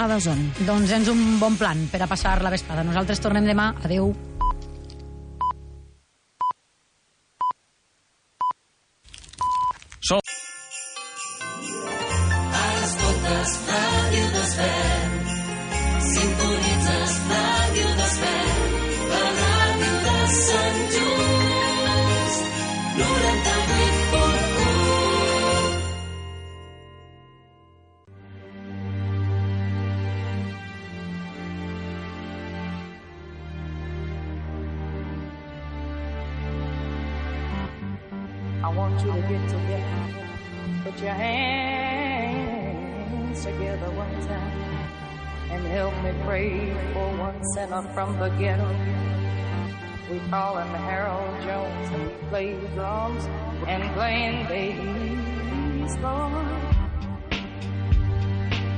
a Dazón. Doncs ens un bon plan per a passar la vesprada. Nosaltres tornem demà. Adeu. Sol. Escoltes Ràdio Desvern. One from the ghetto. We call him Harold Jones and he plays drums and playing bass, Lord.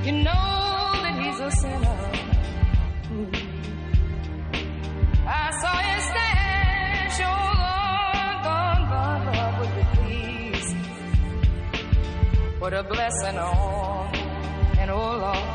You know that he's a sinner. I saw his stash, oh Lord, Lord, Lord, Lord, would you please put a blessing on, and oh Lord.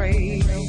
afraid.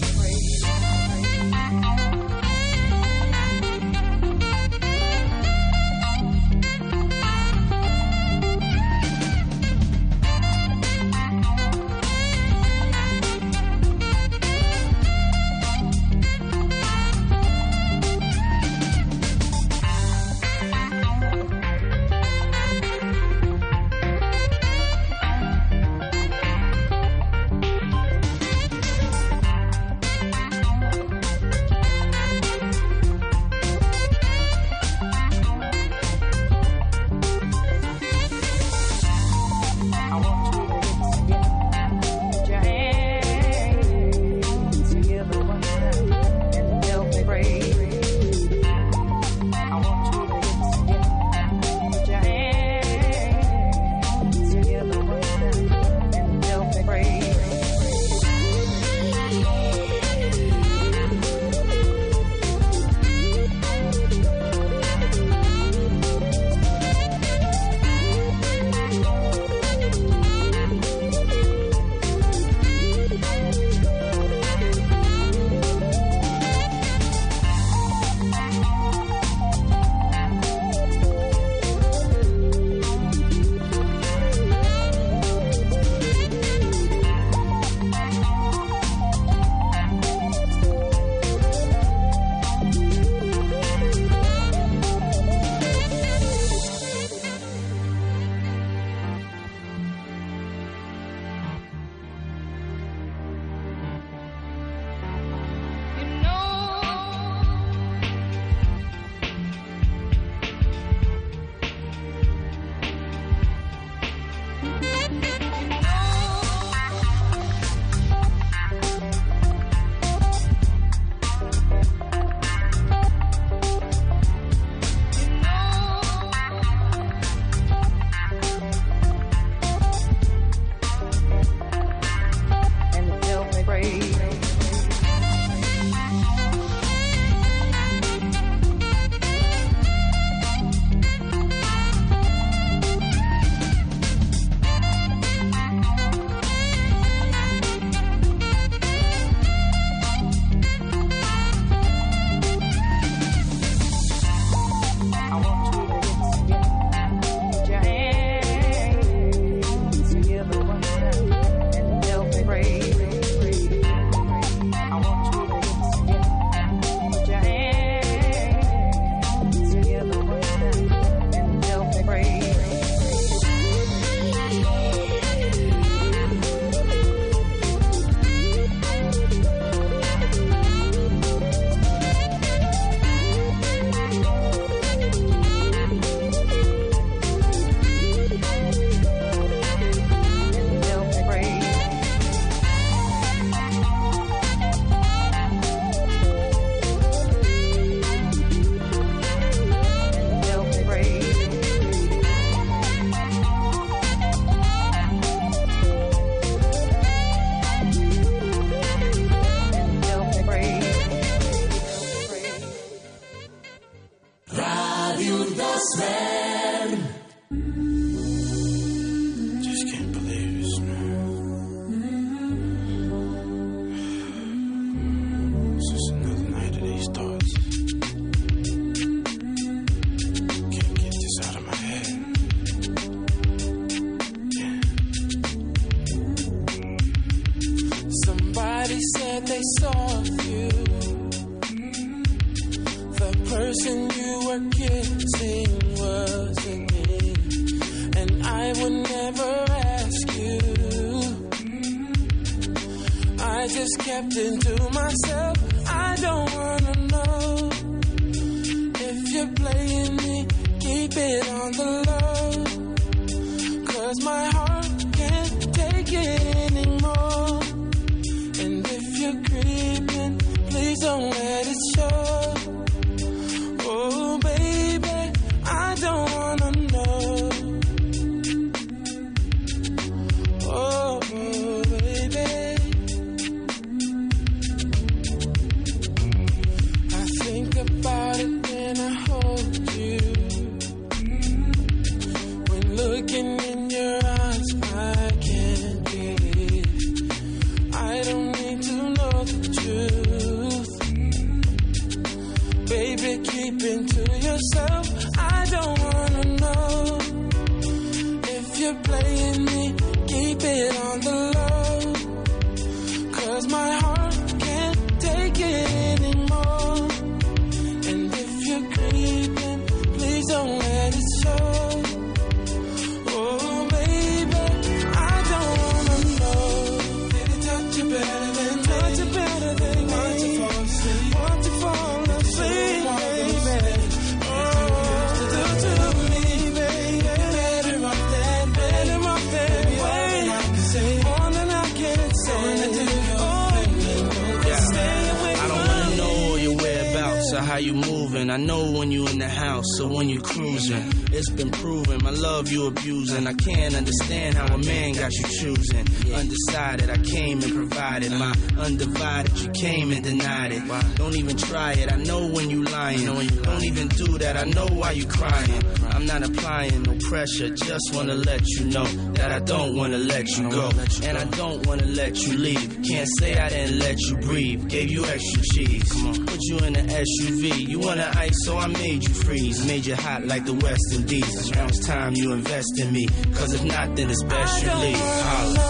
How you moving. I know when you in the house or when you cruising. It's been proven my love you abusing. I can't understand how a man got you choosing. Undecided, I came and provided my undivided. You came and denied it. Don't even try it. I know when you lying. Don't even do that. I know why you crying. I'm not applying no pressure. Just wanna let you know that I don't wanna let you go, and I don't wanna let you leave. Can't say I didn't let you breathe. Gave you extra cheese. Put you in the SUV. You wanna ice, so I made you freeze. Made you hot like the West Indies. Now it's time you invest in me. Cause if not, then it's best you leave. Holla.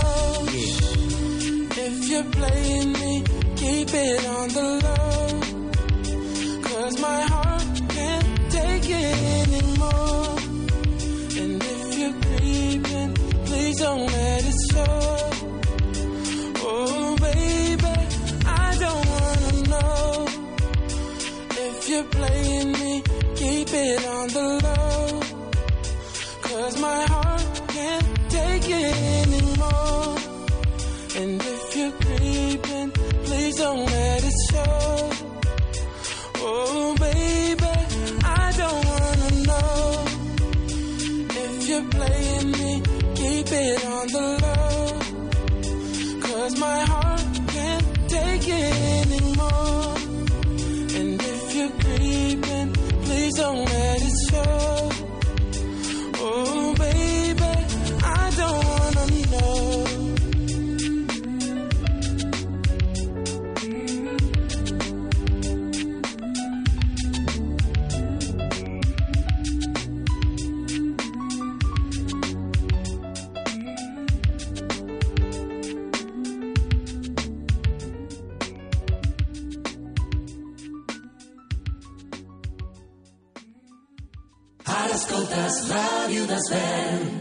Yeah. If you're playing me, keep it on the low. Cause my heart can't take it anymore. And if you're creeping, please don't let it show. Oh, baby, I don't wanna know. If you're playing me, keep it on the low. Cause my heart can't take it anymore. And if you're creeping, please don't let it show. Oh, baby, I don't wanna know. If you're playing me, keep it on the low. Cause my heart can't take it anymore. And if you're creeping, please don't das velhas.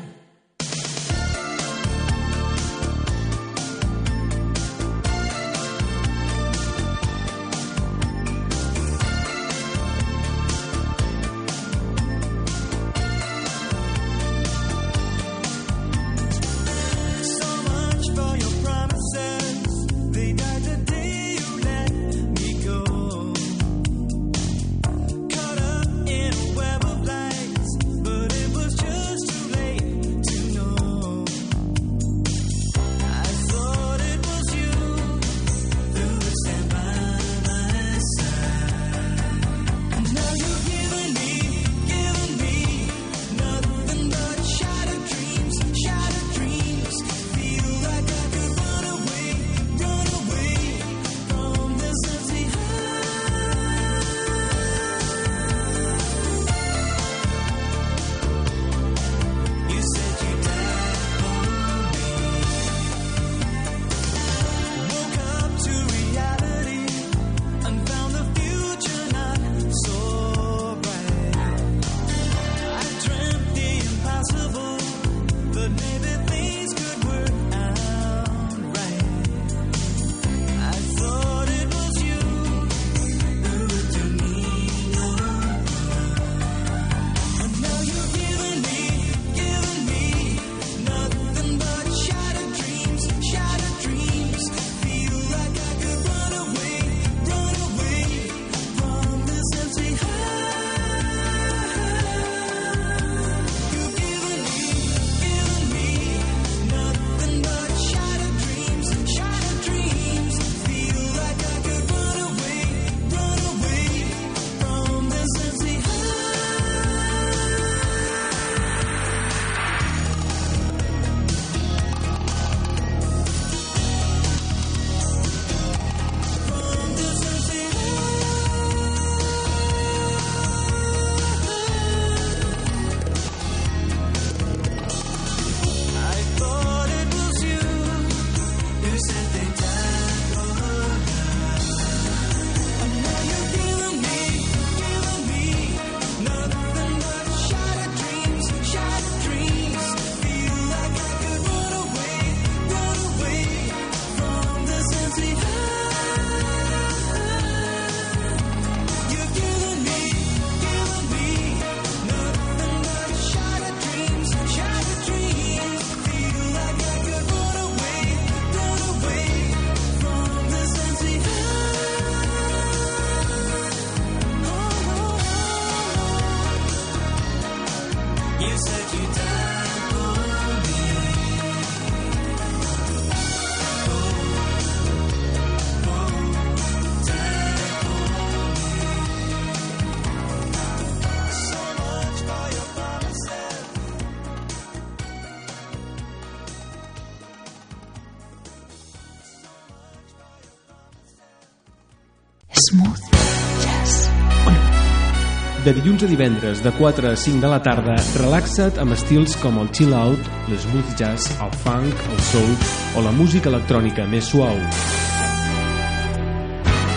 De dilluns a divendres, de 4 a 5 de la tarda, relaxa't amb estils com el chill-out, l'smooth jazz, el funk, el soul o la música electrònica més suau.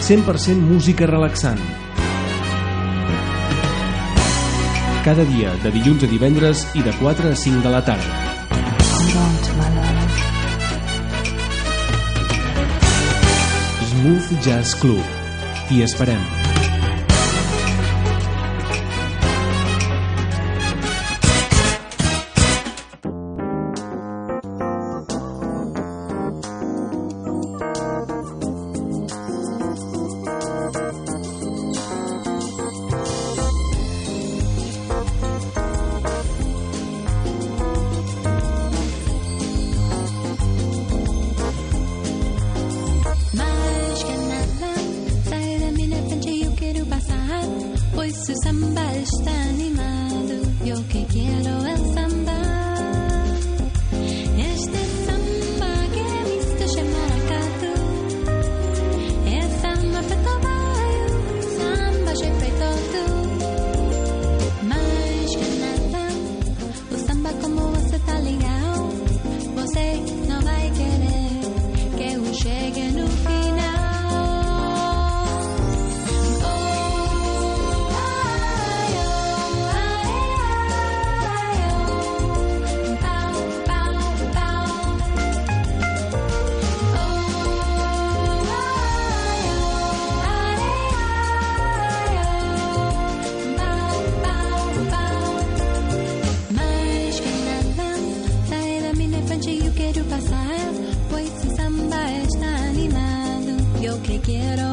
100% música relaxant. Cada dia, de dilluns a divendres i de 4 a 5 de la tarda. Smooth Jazz Club. T'hi esperem. quiero.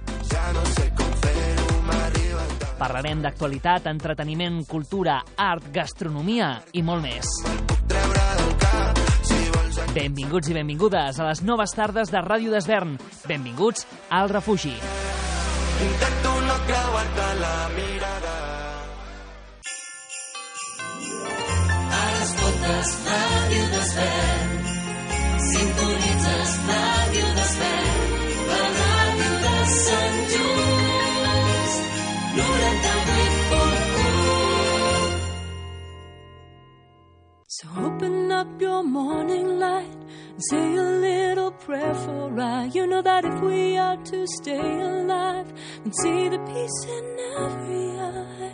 Ja no sé com fer-ho, m'arriba el Parlarem d'actualitat, entreteniment, cultura, art, gastronomia i molt més. Benvinguts i benvingudes a les noves tardes de Ràdio d'Esvern. Benvinguts al refugi. Intento no creuar-te la mirada. Ara escoltes Ràdio d'Esvern. Sintonitzes Ràdio d'Esvern. So open up your morning light and say a little prayer for I. You know that if we are to stay alive and see the peace in every eye.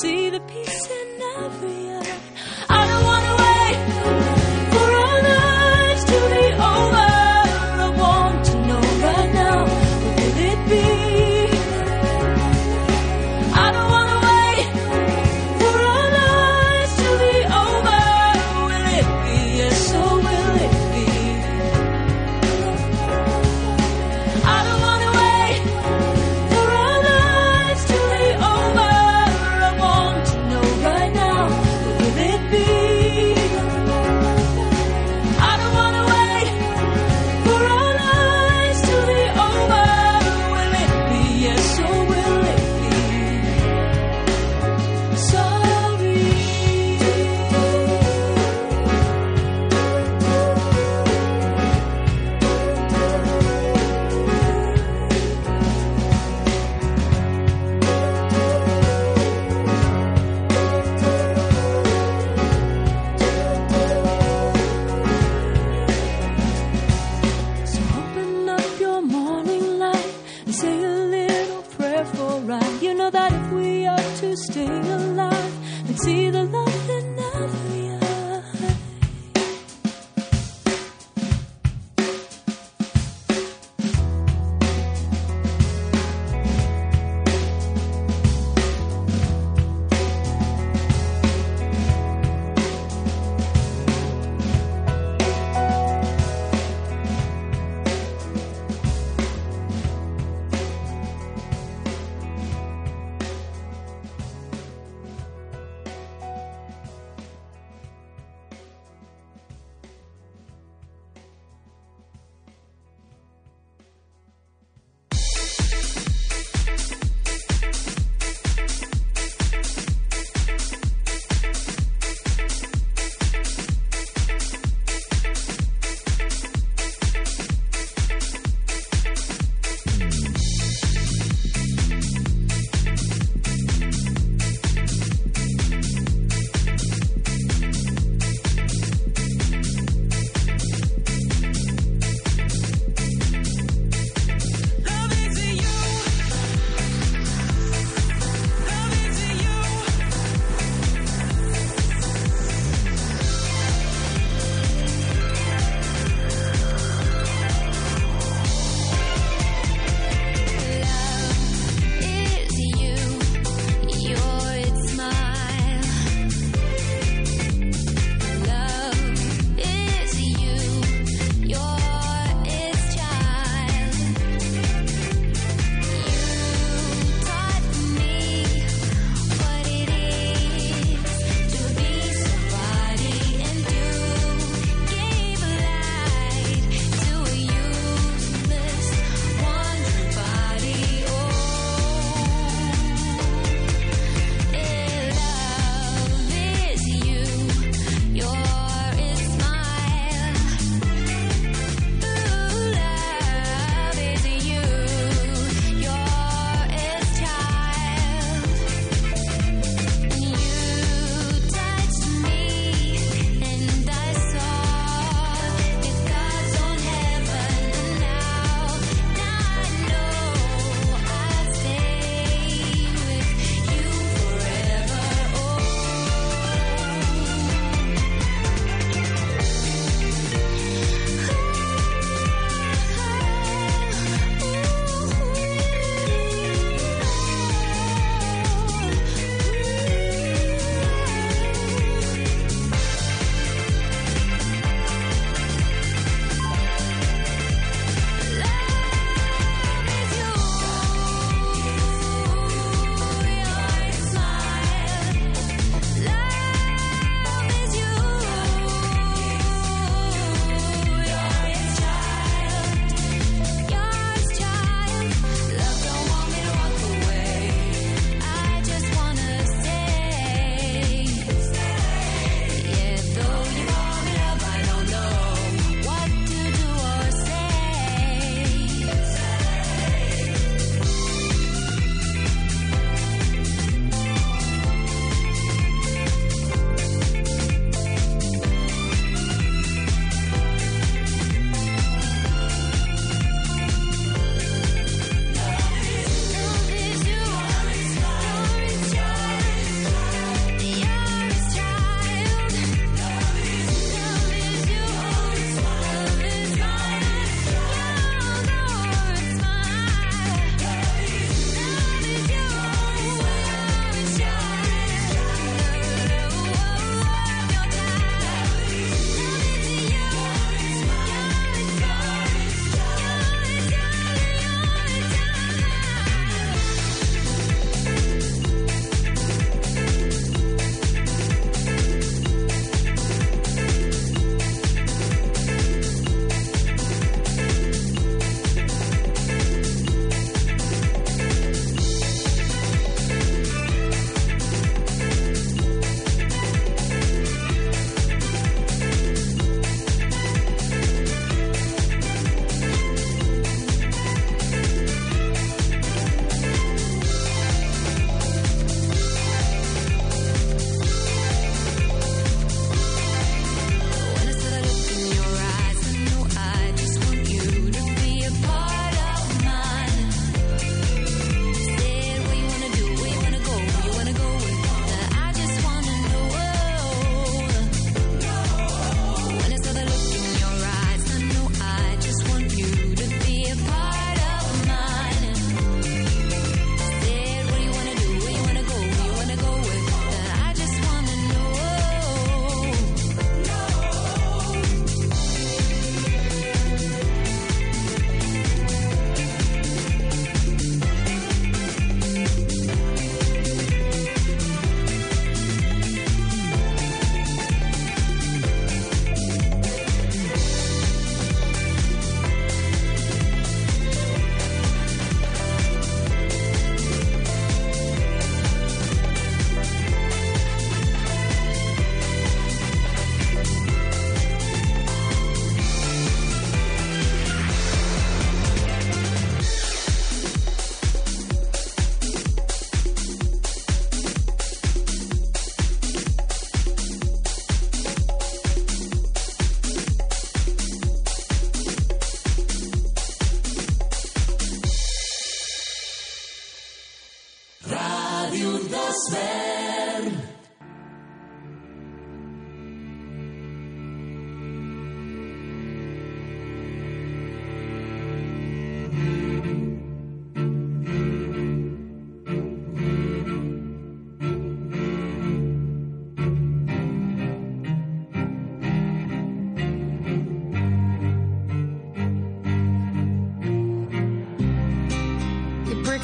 See the peace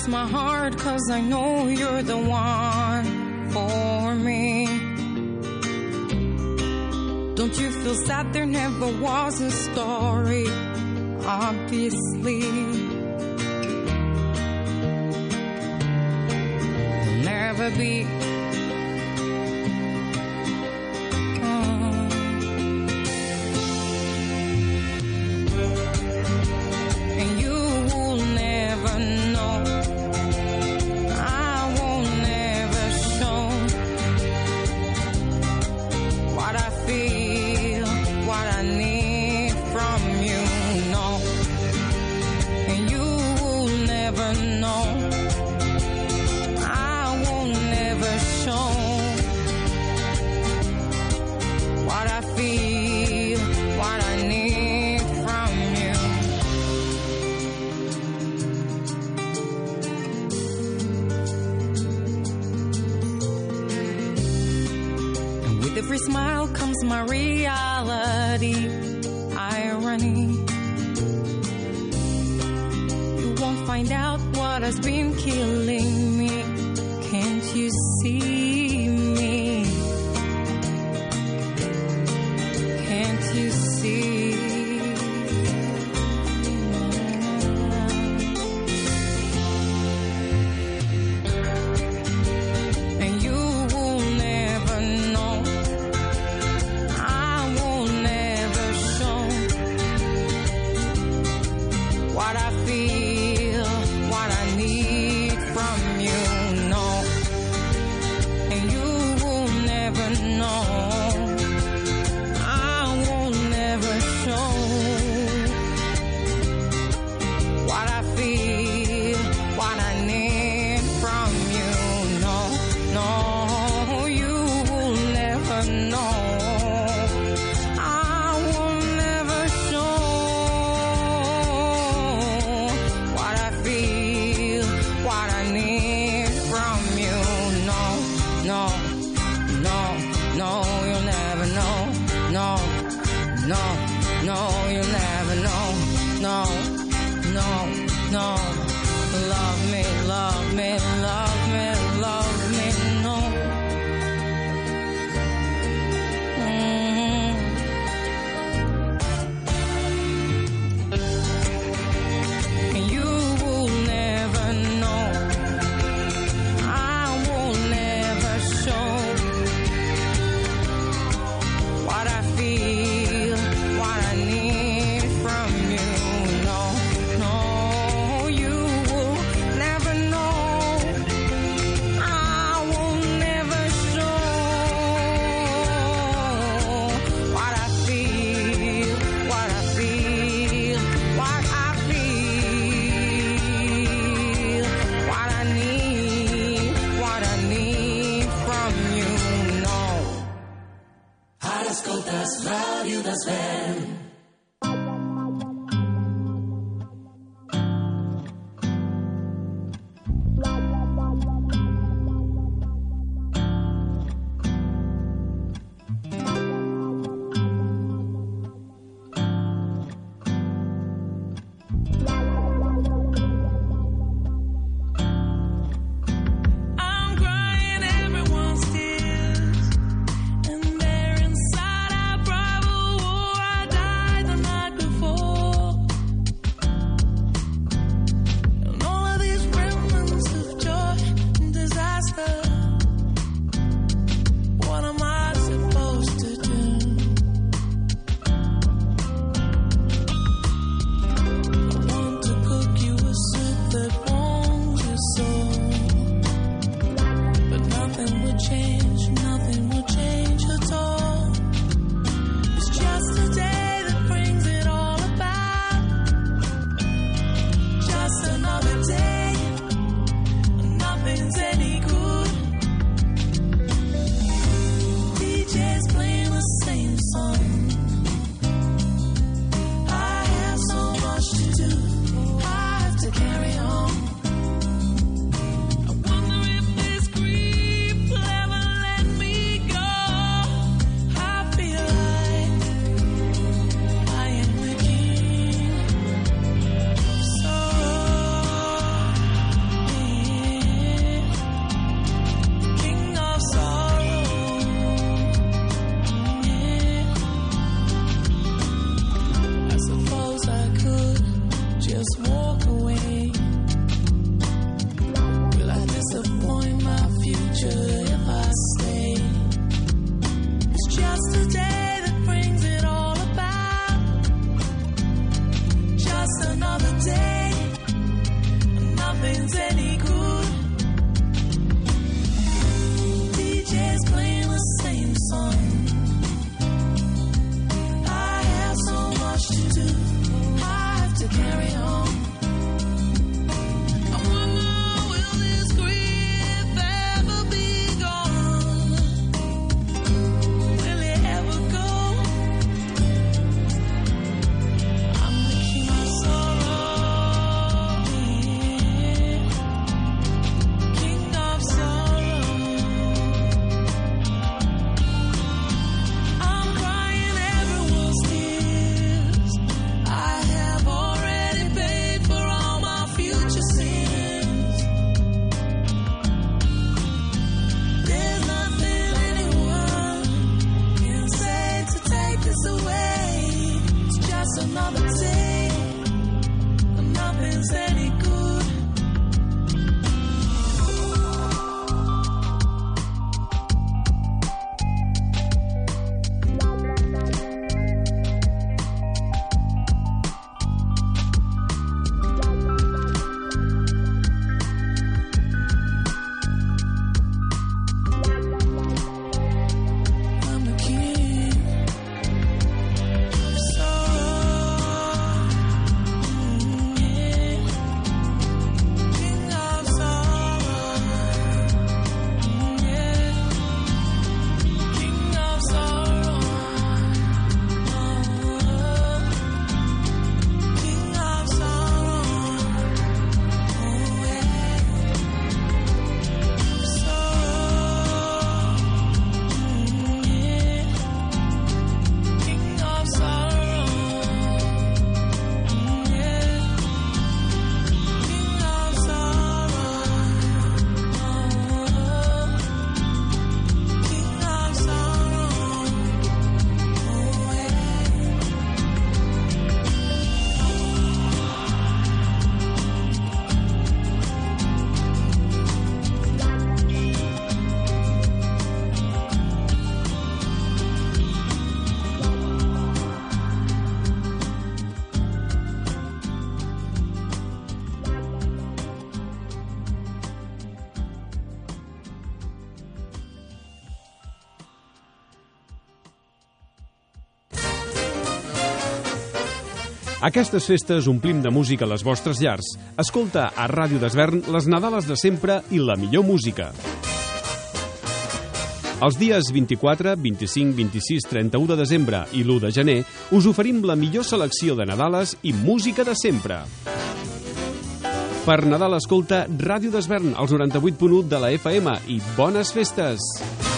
breaks my heart cause I know you're the one for me. Don't you feel sad there never was a story? Obviously. Never be Aquestes festes omplim de música les vostres llars. Escolta a Ràdio d'Esvern les Nadales de sempre i la millor música. Els dies 24, 25, 26, 31 de desembre i l'1 de gener us oferim la millor selecció de Nadales i música de sempre. Per Nadal escolta Ràdio d'Esvern, als 98.1 de la FM i bones festes!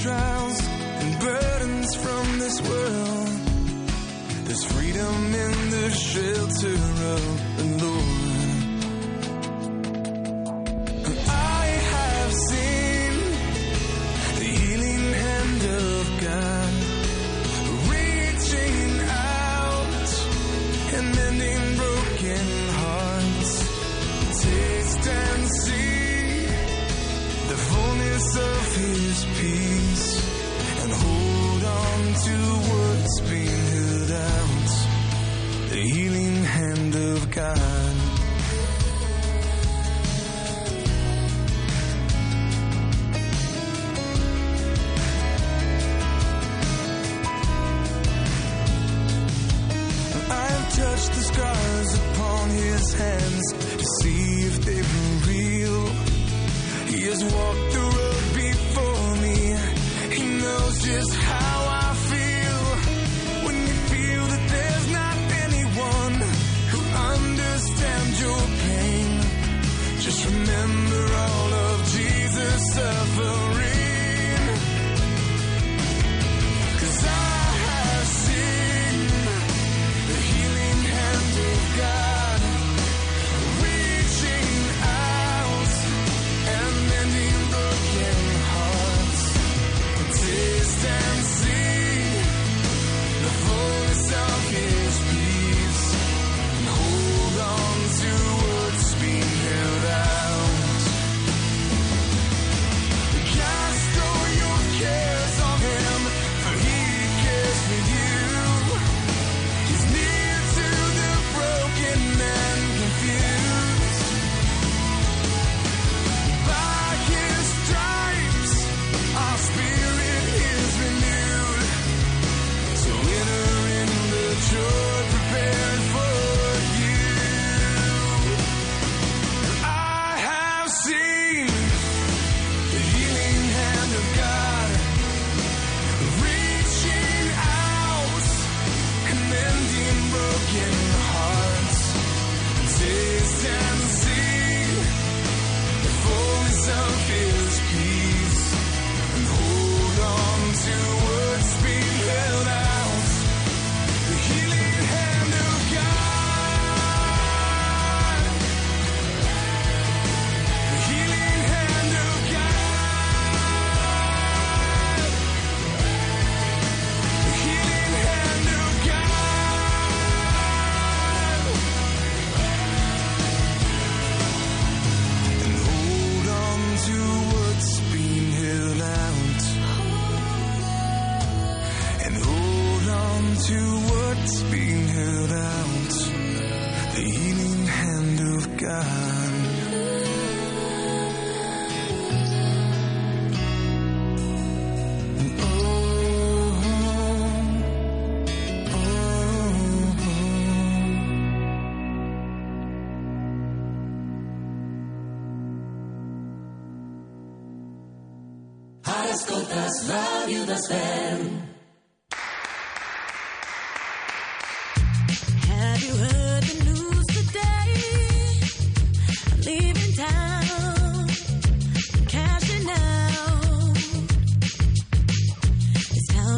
Of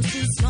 This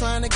trying to